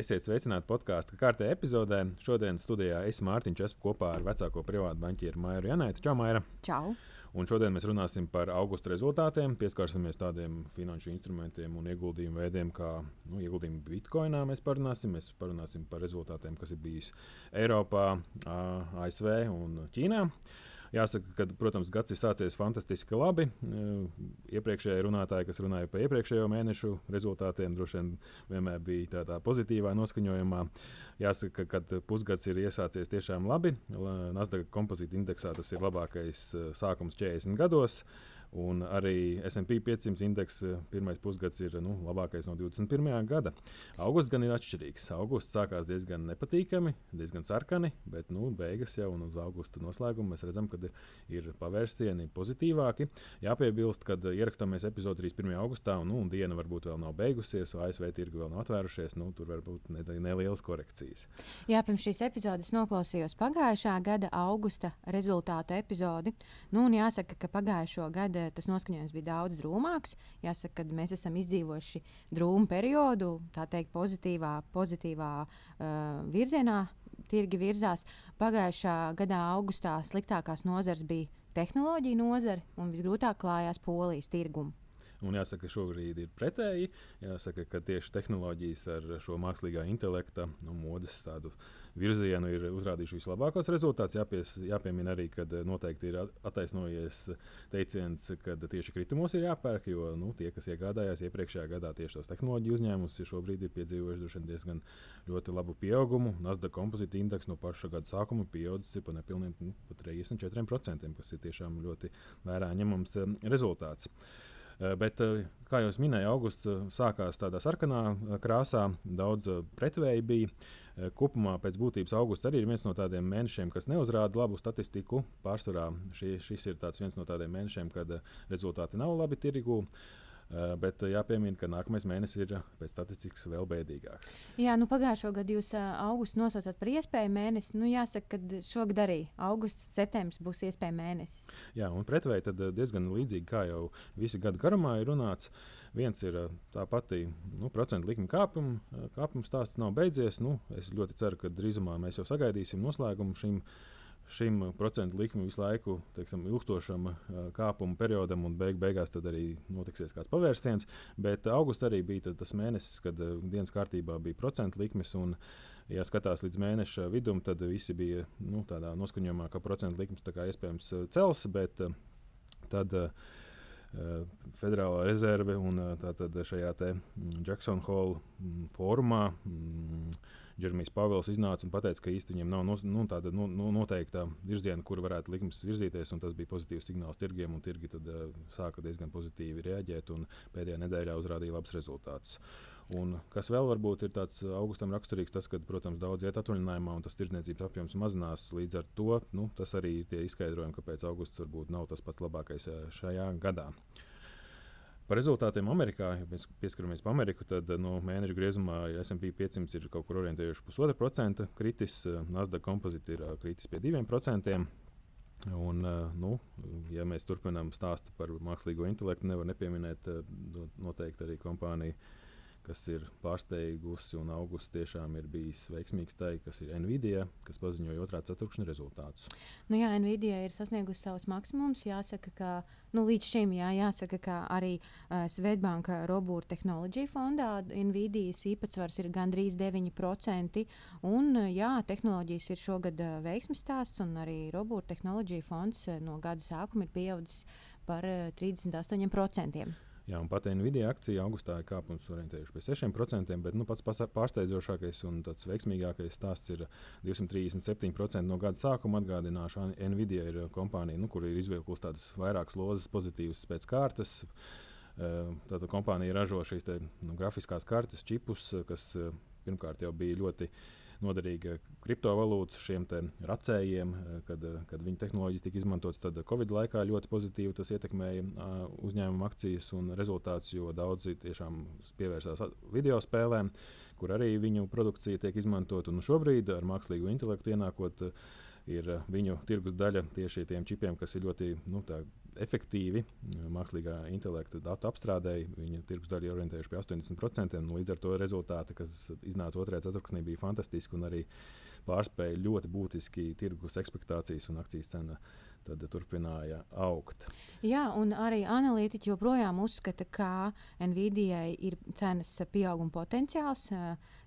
Esiet sveicināti podkāstu kārtē epizodē. Šodien studijā es Mārtiņš esmu kopā ar vecāko privātu banķieru Mairu Janētu. Čau, Maira! Čau! Un šodien mēs runāsim par augusta rezultātiem, pieskarsimies tādiem finanšu instrumentiem un ieguldījumu veidiem, kā nu, ieguldījumi Bitcoinā. Mēs parunāsim, mēs parunāsim par rezultātiem, kas ir bijis Eiropā, ASV un Ķīnā. Jāsaka, ka, protams, gads ir sācies fantastiski labi. Iepriekšējie runātāji, kas runāja par iepriekšējo mēnešu rezultātiem, droši vien vienmēr bija tādā pozitīvā noskaņojumā. Jāsaka, ka pusgads ir iesācies tiešām labi. Nasdaq kompozīta indeksā tas ir labākais sākums 40 gados. Un arī SP 500 indeksa eh, pirmais pusgads ir nu, labākais no 21. gada. Augusts gan ir atšķirīgs. Augusts sākās diezgan nepatīkami, diezgan sarkani, bet nu, beigas jau un uz augusta noslēguma mēs redzam, ka ir pavērsieni pozitīvāki. Jāpiebilst, ka ierakstāmies epizodē 31. augustā, un, nu, un diena varbūt vēl nav beigusies, un ASV tirgi vēl nav atvērušies. Nu, tur var būt nelielas korekcijas. Jā, pirms šīs epizodes noklausījos pagājušā gada augusta rezultātu epizodi. Nu, jāsaka, ka pagājušo gadu tas noskaņojums bija daudz drūmāks. Jāsaka, ka mēs esam izdzīvojuši drūmu periodu, tā teikt, pozitīvā, pozitīvā uh, virzienā. Tirgi virzās. Pagājušā gada augustā sliktākās nozars bija tehnoloģija nozare un visgrūtāk klājās polijas tirgumu. Un jāsaka, ka šobrīd ir pretēji. Jāsaka, ka tieši tehnoloģijas ar šo mākslīgā intelekta nu, modes virzienu ir uzrādījuši vislabākos rezultātus. Jāpies, jāpiemina arī, ka noteikti ir attaisnojies teiciens, ka tieši kritumos ir jāpērk, jo nu, tie, kas iegādājās iepriekšējā gadā tieši tos tehnoloģiju uzņēmumus, šobrīd ir piedzīvojuši diezgan ļoti labu pieaugumu. Nasdaq kompozīta indeks no paša gada sākuma pieaudzis par nepilniem nu, 34%, kas ir tiešām ļoti vērā ņemams eh, rezultāts. Eh, bet, eh, kā jau minēju, augusts eh, sākās tādā sarkanā krāsā, daudz pretvēji bija. Kopumā pēc būtības augusts arī ir viens no tādiem mēnešiem, kas neuzrāda labu statistiku. Pārsvarā šī, šis ir viens no tādiem mēnešiem, kad rezultāti nav labi tirgū. Uh, bet eh, jāpiemina, ka nākamais mēnesis ir eh, pēc statistikas vēl bēdīgāks. Jā, nu pagājušo gadu jūs augustu nosaucāt par iespēju mēnesi. Nu, jāsaka, ka šogad arī augusts, septembris būs iespēja mēnesis. Jā, un pretvēji tad diezgan līdzīgi kā jau visu gadu garumā ir runāts. Viens ir tā pati nu, procentu likuma kāpuma, kāpuma stāsts nav beidzies. Nu, es ļoti ceru, ka drīzumā mēs jau sagaidīsim noslēgumu šim šim procentu likmi visu laiku teiksim, ilgstošam kāpuma periodam, un beig, beigās arī notiksies kāds pavērsiens. Bet augusts arī bija tas mēnesis, kad dienas kārtībā bija procentu likmes. Un, ja skatās līdz mēneša vidum, tad visi bija nu, tādā noskaņojumā, ka procentu likmes iespējams cels. Bet, tad, Federālā rezerve un tātad šajā Jacksona Hole formā Džermijs Pāvils iznāca un teica, ka īstenībā viņam nav nu, tāda nu, noteikta virziena, kur varētu likmes virzīties. Tas bija pozitīvs signāls tirgiem, un tirgi tad, uh, sāka diezgan pozitīvi reaģēt. Pēdējā nedēļā uzrādīja labus rezultātus. Un kas vēl varbūt ir tāds augustam raksturīgs, tas, ka, protams, daudz iet atvaļinājumā un tas tirdzniecības apjoms mazinās. Līdz ar to nu, tas arī ir tie izskaidrojumi, kāpēc augusts varbūt nav tas pats labākais šajā gadā. Par rezultātiem Amerikā, ja mēs pieskaramies pie Amerikas, tad no mēneša griezumā SP 500 ir kaut kur orientējuši pusotra procenta kritis, Nasdaq kompozīti ir kritis pie diviem procentiem. Un, nu, ja mēs turpinām stāstu par mākslīgo intelektu, nevar nepieminēt noteikti arī kompāniju kas ir pārsteigusi un augusts tiešām ir bijis veiksmīgs tai, kas ir Nvidia, kas paziņoja otrā ceturkšņa rezultātus. Nu jā, Nvidia ir sasniegusi savus maksimumus. Jāsaka, ka nu, līdz šim jā, jāsaka, ka arī uh, Svetbanka Robūra tehnoloģija fondā Nvidijas īpatsvars ir gandrīz 9%. Un, jā, tehnoloģijas ir šogad uh, veiksmes stāsts, un arī Robūra tehnoloģija fonds uh, no gada sākuma ir pieaudzis par uh, 38%. Jā, un pat Nvidia akcija augustā ir kāpums orientējuši pie 6%, bet nu, pats pārsteidzošākais un tāds veiksmīgākais stāsts ir 237% no gada sākuma. Atgādināšu, Nvidia ir kompānija, nu, kur ir izvilkusi tādas vairākas lozes pozitīvas pēc kārtas. Tātad kompānija ražo šīs te, nu, grafiskās kartes, čipus, kas pirmkārt jau bija ļoti noderīga kriptovalūta šiem racējiem, kad, kad viņa tehnoloģijas tika izmantotas. Tad Covid laikā ļoti pozitīvi tas ietekmēja uzņēmumu akcijas un rezultātus, jo daudzi tiešām pievērsās video spēlēm, kur arī viņu produkcija tiek izmantota. Un šobrīd ar mākslīgo intelektu ienākot ir viņu tirgus daļa tieši tiem čipiem, kas ir ļoti nu, efektīvi mākslīgā intelekta datu apstrādēji. Viņa tirgus daļa ir orientējuši pie 80%. Līdz ar to rezultāti, kas iznāca otrajā ceturksnī, bija fantastiski un arī pārspēja ļoti būtiski tirgus expectācijas un akcijas cenu tad turpināja augt. Jā, un arī analītiķi joprojām uzskata, ka Nvidia ir cenas pieauguma potenciāls.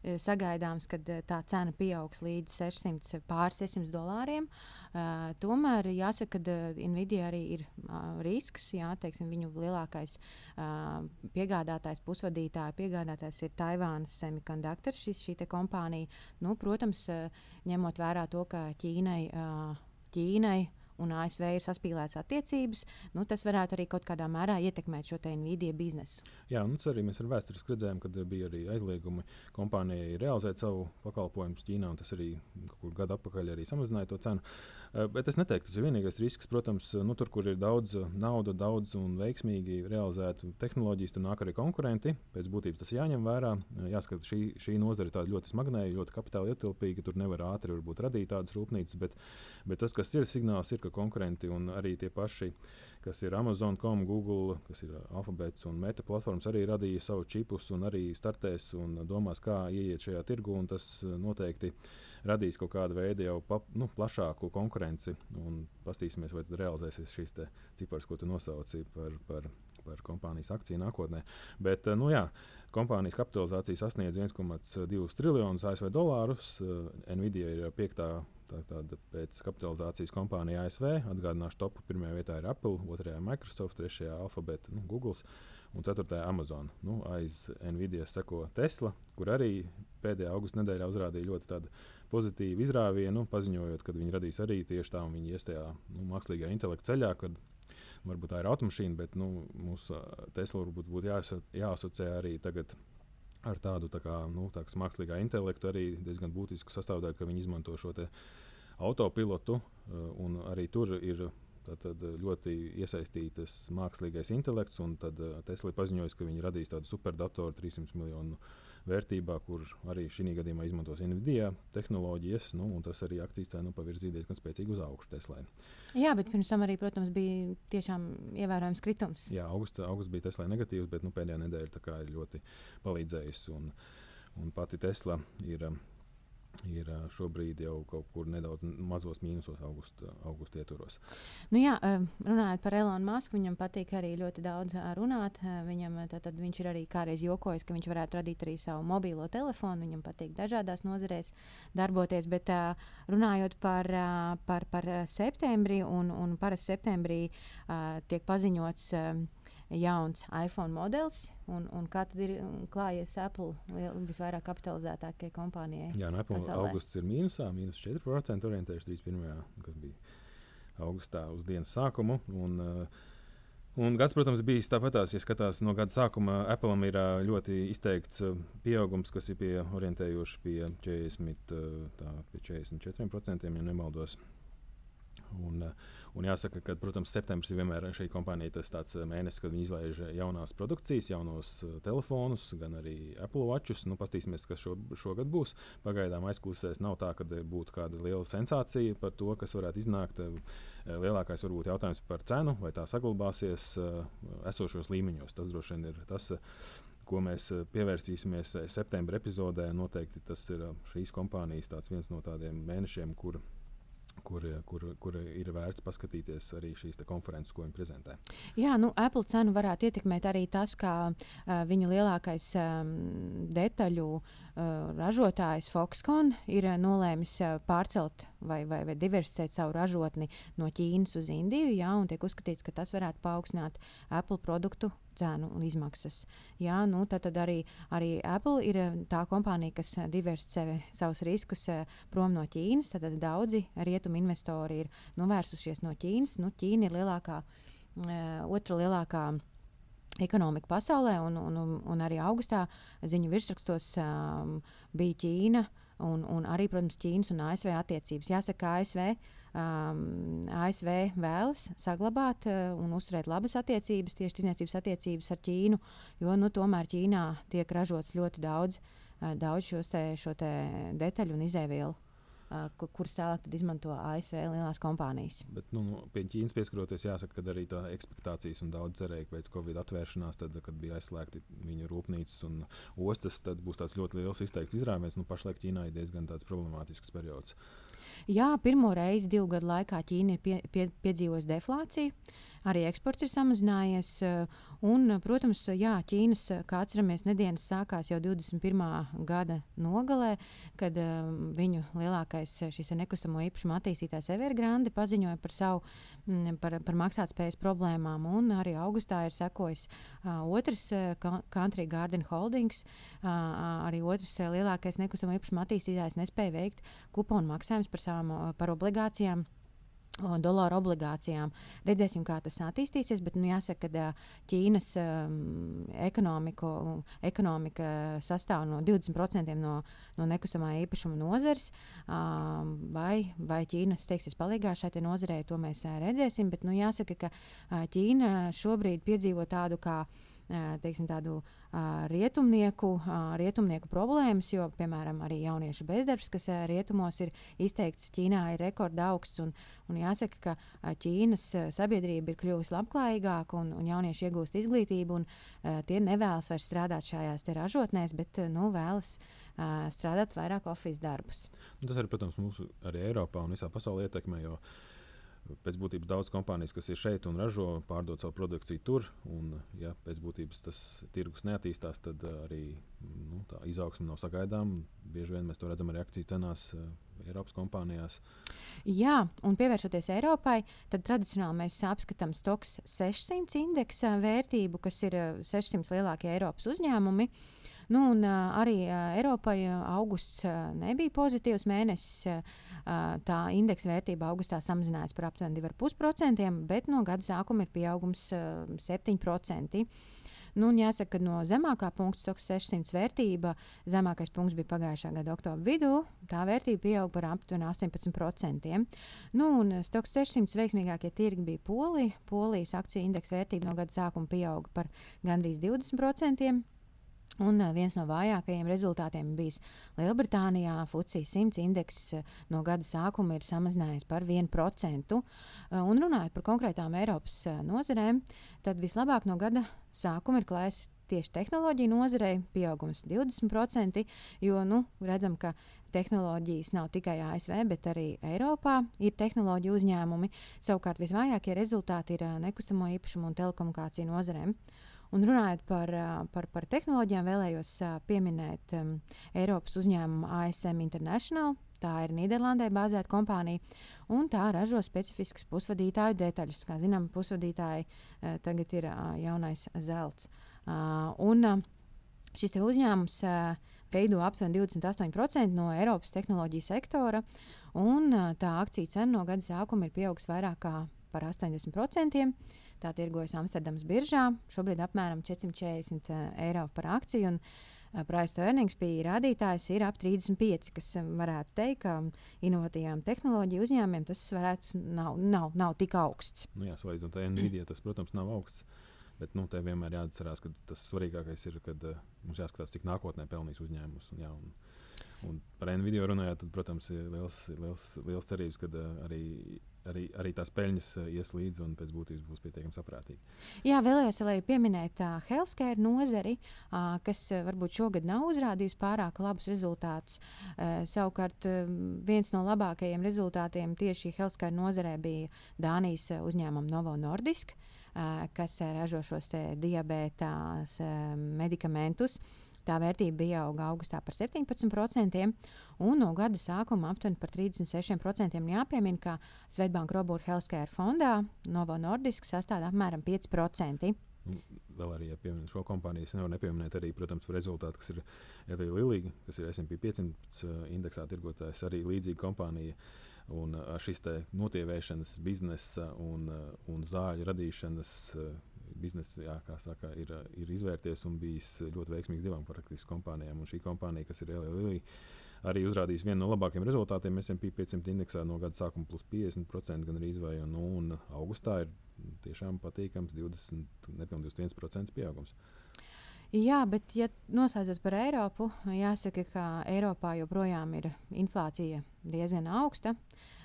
Eh, sagaidāms, ka eh, tā cena pieaugs līdz 600, pār 600 dolāriem. Uh, tomēr jāsaka, ka uh, Nvidia arī ir uh, risks. Jā, teiksim, viņu lielākais uh, piegādātājs, pusvadītāja piegādātājs ir Taivānas Semiconductor, šis, šī kompānija. Nu, protams, uh, ņemot vērā to, ka Ķīnai, uh, Ķīnai un ASV ir saspīlētas attiecības, nu, tas varētu arī kaut kādā mērā ietekmēt šo Nvidia biznesu. Jā, nu, arī mēs ar vēsturiski redzējām, ka bija arī aizliegumi kompānijai realizēt savu pakalpojumu Ķīnā, un tas arī kaut kur gadu atpakaļ arī samazināja to cenu. Uh, bet es neteiktu, tas ir vienīgais risks. Protams, nu, tur, kur ir daudz naudas, daudz un veiksmīgi realizēta tehnoloģijas, tur nāk arī konkurenti. Pēc būtības tas jāņem vērā. Jāskatās, šī, šī nozare ir ļoti smagnēja, ļoti kapitāla ietilpīga. Tur nevar ātri radīt tādas rūpnīcas, bet, bet tas, kas ir signāls, ir, ka konkurenti un arī tie paši, kas ir Amazon.com, Google, kas ir Alphabets un Meta platformas, arī radīja savu čipus un arī startēs un domās, kā ieiet šajā tirgu. Tas noteikti radīs kaut kādu veidu jau pa, nu, plašāku konkurenci. Pastīsimies, vai tad realizēsies šīs cipars, ko tu nosauci par. par par kompānijas akciju nākotnē. Bet, nu, jā, kompānijas kapitalizācija sasniedz 1,2 triljonus ASV dolārus. Nvidia ir piektā Tā, tāda pēc kapitalizācijas kompānija ASV. Atgādināšu, top pirmajā vietā ir Apple, otrajā Microsoft, trešajā Alphabet, nu, Google un ceturtajā Amazon. Nu, aiz Nvidia seko Tesla, kur arī pēdējā augusta nedēļā uzrādīja ļoti pozitīvu izrāvienu, paziņojot, ka viņi radīs arī tieši tā, un viņi ies tajā nu, mākslīgā intelekta ceļā. Kad, Varbūt tā ir automašīna, bet nu, mūsu Tesla varbūt būtu jāasociē arī tagad ar tādu tā kā, nu, tā mākslīgā intelektu arī diezgan būtisku sastāvdaļu, ka viņi izmanto šo autopilotu. Un arī tur ir tātad, ļoti iesaistītas mākslīgais intelekts. Tad eh, Tesla ir paziņojis, ka viņi radīs tādu superdatoru 300 miljonu vērtībā, kur arī šī gadījumā izmantos Nvidia tehnoloģijas. Nu, tas arī akcijas cenu pavirzīja diezgan spēcīgi uz augšu Teslai. Jā, bet pirms tam arī, protams, bija tiešām ievērojams kritums. Jā, augusts august bija Teslai negatīvs, bet nu, pēdējā nedēļa ir ļoti palīdzējusi. Un, un pati Tesla ir ir šobrīd jau kaut kur nedaudz mazos mīnusos, augusta, augusta ietvaros. Nu jā, runājot par Elonu Masku, viņam patīk arī ļoti daudz runāt. Viņam, tad, viņš ir arī kādreiz jokojis, ka viņš varētu radīt arī savu mobilo telefonu. Viņam patīk dažādās nozarēs darboties, bet runājot par, par, par septembri, un, un parasti septembrī tiek paziņots jauns iPhone modelis. Un, un kā tad ir klājies Apple visvairāk kapitalizētākajai kompānijai? Jā, no Apple pasaulē. augusts ir mīnusā, mīnus 4% orientējuši 31. kas bija augustā uz dienas sākumu. Un, uh, Un gads, protams, bija tāpatās, ja skatās no gada sākuma, Apple ir uh, ļoti izteikts uh, pieaugums, kas ir pie, orientējuši pie 40, tā, pie 44%, ja nemaldos. Un, uh, Un jāsaka, ka, protams, septembris ir vienmēr šī kompānija tas tāds eh, mēnesis, kad viņi izlaiž jaunās produkcijas, jaunos uh, telefonus, gan arī Apple Watchus. Nu, Pastīsimies, kas šo, šogad būs. Pagaidām aizklausēs nav tā, ka būtu kāda liela sensācija par to, kas varētu iznākt. Lielākais varbūt jautājums par cenu, vai tā saglabāsies esošos līmeņos. Tas droši vien ir tas. Ko mēs pievērsīsimies septembra epizodē. Noteikti tas ir šīs kompānijas viens no tādiem mēnešiem, kur kur, kur, kur ir vērts paskatīties arī šīs konferences, ko viņi prezentē. Jā, nu, Apple cenu varētu ietekmēt arī tas, ka uh, viņa lielākais um, detaļu uh, ražotājs Foxconn ir nolēmis pārcelt vai, vai, vai diversificēt savu ražotni no Ķīnas uz Indiju. Jā, un tiek uzskatīts, ka tas varētu paaugstināt Apple produktu cenu un izmaksas. Jā, nu, tad, tad arī, arī Apple ir tā kompānija, kas diversificē savus riskus prom no Ķīnas. Tad, tad daudzi rietumu investori ir novērsušies no Ķīnas. Nu, Ķīna ir lielākā, otra lielākā ekonomika pasaulē, un, un, un arī augustā ziņu virsrakstos um, bija Ķīna. Un, un arī, protams, Ķīnas un ASV attiecības. Jāsaka, ASV, um, ASV vēlas saglabāt uh, un uzturēt labas attiecības, tieši tirdzniecības attiecības ar Ķīnu, jo nu, tomēr Ķīnā tiek ražots ļoti daudz, uh, daudz te, šo te detaļu un izēvielu kuras tālāk izmanto ASV lielās kompānijas. Bet, nu, nu, pie Ķīnas pieskaroties, jāsaka, ka arī tā ekspektācijas un daudz cerēja, pēc Covid atvēršanās, tad, kad bija aizslēgti viņu rūpnīcas un ostas, tad būs tāds ļoti liels izteikts izrāviens. Nu, pašlaik Ķīnā ir diezgan problemātisks periods. Jā, pirmo reizi divu gadu laikā Ķīna ir pie, pie, piedzīvojusi deflāciju. Arī eksports ir samazinājies. Un, protams, jā, Ķīnas, kā atceramies, nedēļas sākās jau 21. gada nogalē, kad um, viņu lielākais šis nekustamo īpašumu attīstītājs Evergrande paziņoja par savu m, par, par maksātspējas problēmām. Un arī augustā ir sekojis uh, otrs uh, Country Garden Holdings, uh, arī otrs uh, lielākais nekustamo īpašumu attīstītājs nespēja veikt kuponu maksājumus par savām uh, par obligācijām dolāru obligācijām. Redzēsim, kā tas attīstīsies, bet nu, jāsaka, ka Ķīnas um, ekonomika sastāv no 20% no, no nekustamā īpašuma nozares. Um, vai, vai Ķīna steigsies palīgā šai nozarei, to mēs uh, redzēsim. Bet nu, jāsaka, ka uh, Ķīna šobrīd piedzīvo tādu kā teiksim, tādu rietumnieku, rietumnieku problēmas, jo, piemēram, arī jauniešu bezdarbs, kas rietumos ir izteikts Ķīnā, ir rekorda augsts. Un, un jāsaka, ka Ķīnas sabiedrība ir kļuvusi labklājīgāka un, un jaunieši iegūst izglītību, un tie nevēlas vairs strādāt šajās ražotnēs, bet nu, vēlas strādāt vairāk oficiālus darbus. Nu, tas arī, protams, mūsu arī Eiropā un visā pasaulē ietekmē. Jo pēc būtības daudz kompānijas, kas ir šeit un ražo, pārdod savu produkciju tur. Un, ja pēc būtības tas tirgus neattīstās, tad arī nu, tā izaugsme nav sagaidāma. Bieži vien mēs to redzam arī akciju cenās. Eiropas kompānijās. Jā, un pievēršoties Eiropai, tad tradicionāli mēs apskatām STOX 600 indeksa vērtību, kas ir 600 lielākie Eiropas uzņēmumi. Uh, Nu, un, arī Eiropai augusts nebija pozitīvs mēnesis. Tā indeksa vērtība augustā samazinājās par aptuveni 2,5%, bet no gada sākuma ir pieaugums uh, 7%. Nu, jāsaka, ka no zemākā punkta stoks 600 vērtība, zemākais punkts bija pagājušā gada oktobra vidū. Tā vērtība pieauga par aptuveni 18%. Nu, un stoks 600 veiksmīgākie tirgi bija Polija. Polijas akciju indeksa vērtība no gada sākuma pieauga par gandrīz 20%. Un viens no vājākajiem rezultātiem bijis Lielbritānijā. Fucijas 100 indeks no gada sākuma ir samazinājies par 1%. Un runājot par konkrētām Eiropas nozarēm, tad vislabāk no gada sākuma ir klājas tieši tehnoloģija nozarei, pieaugums 20%, jo nu, redzam, ka tehnoloģijas nav tikai ASV, bet arī Eiropā ir tehnoloģiju uzņēmumi. Savukārt visvājākie rezultāti ir nekustamo īpašumu un telekomunikāciju nozarēm. Un runājot par, par, par tehnoloģijām, vēlējos pieminēt um, Eiropas uzņēmumu ASM International. Tā ir Nīderlandē bāzēta kompānija, un tā ražo specifiskas pusvadītāju detaļas. Kā zinām, pusvadītāji uh, tagad ir uh, jaunais zelts. Uh, un, uh, šis uzņēmums uh, veido aptuveni 28% no Eiropas tehnoloģiju sektora, un uh, tā akciju cena no gada sākuma ir pieaugusi vairāk par 80%. Tā tirgojas Amsterdamas biržā. Šobrīd apmēram 440 uh, eiro par akciju. Un, uh, Price to earnings bija rādītājs ir ap 35, kas varētu teikt, ka inovatīvām tehnoloģiju uzņēmumiem tas varētu nav, nav, nav tik augsts. Nu jā, salīdzinot ar Nvidia, tas, protams, nav augsts. Bet nu, te vienmēr jāatcerās, ka tas svarīgākais ir, kad uh, mums jāskatās, cik nākotnē pelnīs uzņēmums. Un, jā, un, un par Nvidia runājot, tad, protams, ir liels, liels, liels cerības, ka uh, arī arī, arī tās peļņas uh, ies līdzi un pēc būtības būs pietiekami saprātīgi. Jā, vēlējos arī pieminēt uh, healthcare nozari, uh, kas uh, varbūt šogad nav uzrādījusi pārāk labus rezultātus. Uh, savukārt uh, viens no labākajiem rezultātiem tieši healthcare nozarē bija Dānijas uzņēmuma Novo Nordisk. Uh, kas ražo šos diabēta uh, medikamentus. Uh, Tā vērtība bija auga augustā par 17%, un no gada sākuma aptuveni par 36%. Jāpiemina, ka Svetbānka Robūra Healthcare fondā Novo Nordisk sastāv apmēram 5%. Un vēl arī, ja pieminam šo kompāniju, es nevaru nepieminēt arī, protams, rezultātu, kas ir arī Lilija, kas ir SP 500 indeksā tirgotājs, arī līdzīga kompānija. Un šis notievēšanas biznesa un, un zāļu radīšanas biznesa, jā, kā saka, ir, ir izvērties un bijis ļoti veiksmīgs divām praktiski kompānijām. Un šī kompānija, kas ir LLI, arī uzrādījis vienu no labākajiem rezultātiem. Esam P500 indeksā no gada sākuma plus 50% gan arī izvēlējām. Nu, un augustā ir tiešām patīkams 20, nepilnīgi 21% pieaugums. Jā, bet, ja noslēdzot par Eiropu, jāsaka, ka Eiropā joprojām ir inflācija diezgan augsta.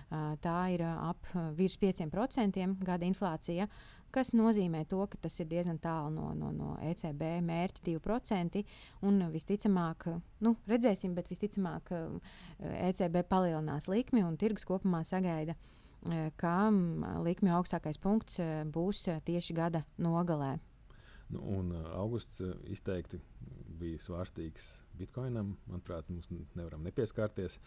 Tā ir ap virs 5% gada inflācija, kas nozīmē to, ka tas ir diezgan tālu no, no, no ECB mērķa 2%. Un visticamāk, nu, redzēsim, bet visticamāk, ECB palielinās likmi un tirgus kopumā sagaida, ka likmju augstākais punkts būs tieši gada nogalē. Nu, un augusts izteikti bija svārstīgs bitkoinam. Manuprāt, mums nevaram nepieskarties.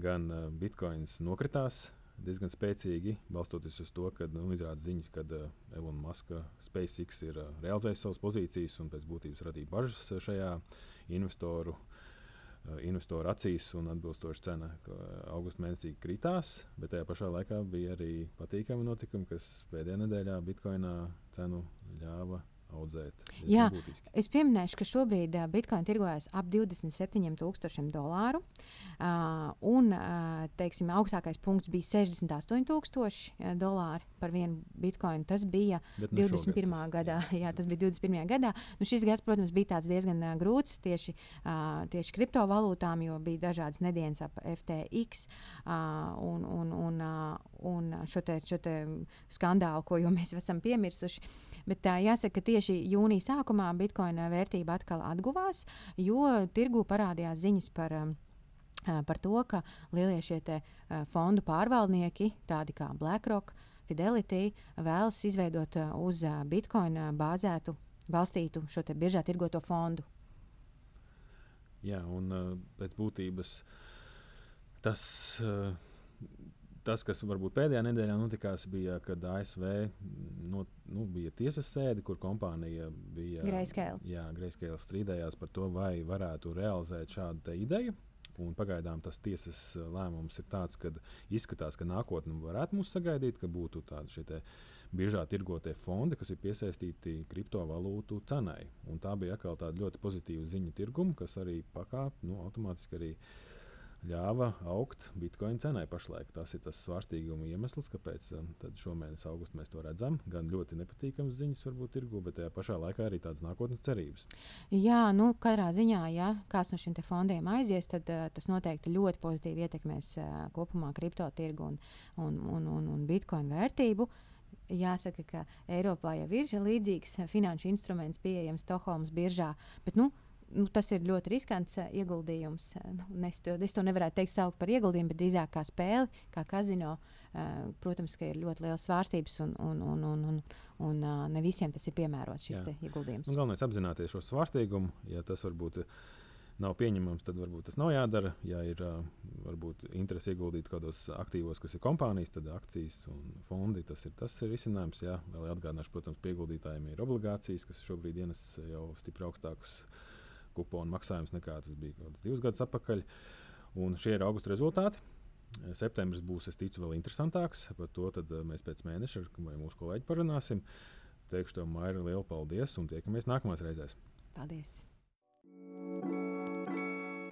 Gan bitkoins nokritās diezgan spēcīgi, balstoties uz to, ka nu, izrādās ziņas, ka uh, Elon Musk SpaceX ir uh, realizējis savas pozīcijas un pēc būtības radīja bažas šajā investoru. Uh, investoru acīs un atbilstoši cena augusta mēnesī kritās, bet tajā pašā laikā bija arī patīkami notikumi, kas pēdējā nedēļā Bitcoinā cenu ļāva audzēt. Jā, būtiski. es pieminēšu, ka šobrīd uh, Bitcoin tirgojas ap 27,000 dolāru. Uh, un uh, teiksim, augstākais punkts bija 68,000 dolāri par vienu bitkoinu. Tas bija Bet 21. Tas, gadā. Jā. jā, tas bija 21. gadā. Nu, šis gads, protams, bija diezgan uh, grūts tieši, uh, tieši kriptovalūtām, jo bija dažādas nedēļas ap FTX uh, un, un, un, uh, un šo, te, šo te skandālu, ko mēs esam piemirsuši. Bet tā, jāsaka, ka tieši jūnija sākumā bitkoina vērtība atkal atguvās, jo tirgu parādījās ziņas par. Par to, ka lielie šie te, uh, fondu pārvaldnieki, tādi kā BlackRock, Fidelity, vēlas izveidot uh, uz uh, Bitcoin bāzētu, balstītu šo biežā tirgoto fondu. Jā, un pēc būtības tas. Uh, tas, kas varbūt pēdējā nedēļā notikās, bija, kad ASV no, nu, bija tiesas sēde, kur kompānija bija Greizskēla strīdējās par to, vai varētu realizēt šādu ideju. Un pagaidām tas tiesas lēmums ir tāds, ka izskatās, ka nākotnē varētu mūs sagaidīt, ka būtu tādi šie biežā tirgotie fondi, kas ir piesaistīti kriptovalūtu cenai. Un tā bija atkal tāda ļoti pozitīva ziņa tirgumu, kas arī pakāpja nu, automātiski arī uh, ļāva augt bitkoina cenai pašlaik. Tas ir tas svārstīguma iemesls, kāpēc um, šomēnes augustā mēs to redzam. Gan ļoti nepatīkamas ziņas, varbūt tirgu, bet tajā pašā laikā arī tādas nākotnes cerības. Jā, nu, katrā ziņā, ja kāds no šiem fondiem aizies, tad uh, tas noteikti ļoti pozitīvi ietekmēs uh, kopumā kripto tirgu un, un, un, un, un bitkoina vērtību. Jāsaka, ka Eiropā jau ir līdzīgs finanšu instruments pieejams Stokholmas biržā. Bet, nu, nu, tas ir ļoti riskants uh, ieguldījums. Uh, nu, es, to, es to nevarētu teikt saukt par ieguldījumu, bet drīzāk kā spēli, kā kazino. Uh, protams, ka ir ļoti liels svārstības, un, un, un, un, un, un uh, ne visiem tas ir piemērots šis ieguldījums. Un galvenais ir apzināties šo svārstīgumu. Ja tas varbūt nav pieņemams, tad varbūt tas nav jādara. Ja ir uh, varbūt interesi ieguldīt kādos aktīvos, kas ir kompānijas, tad akcijas un fondi tas ir tas ir risinājums. Jā, vēl atgādināšu, protams, pieguldītājiem ir obligācijas, kas šobrīd ienes jau stipri augstākus kuponu maksājums nekā tas bija kaut kāds divus gadus atpakaļ. Un šie ir augusta rezultāti. Septembris būs, es ticu, vēl interesantāks. Par to eh, mēs pēc mēneša ar mūsu kolēģi parunāsim. Teikšu tev, Maija, lielu paldies un tiekamies nākamās reizēs. Paldies!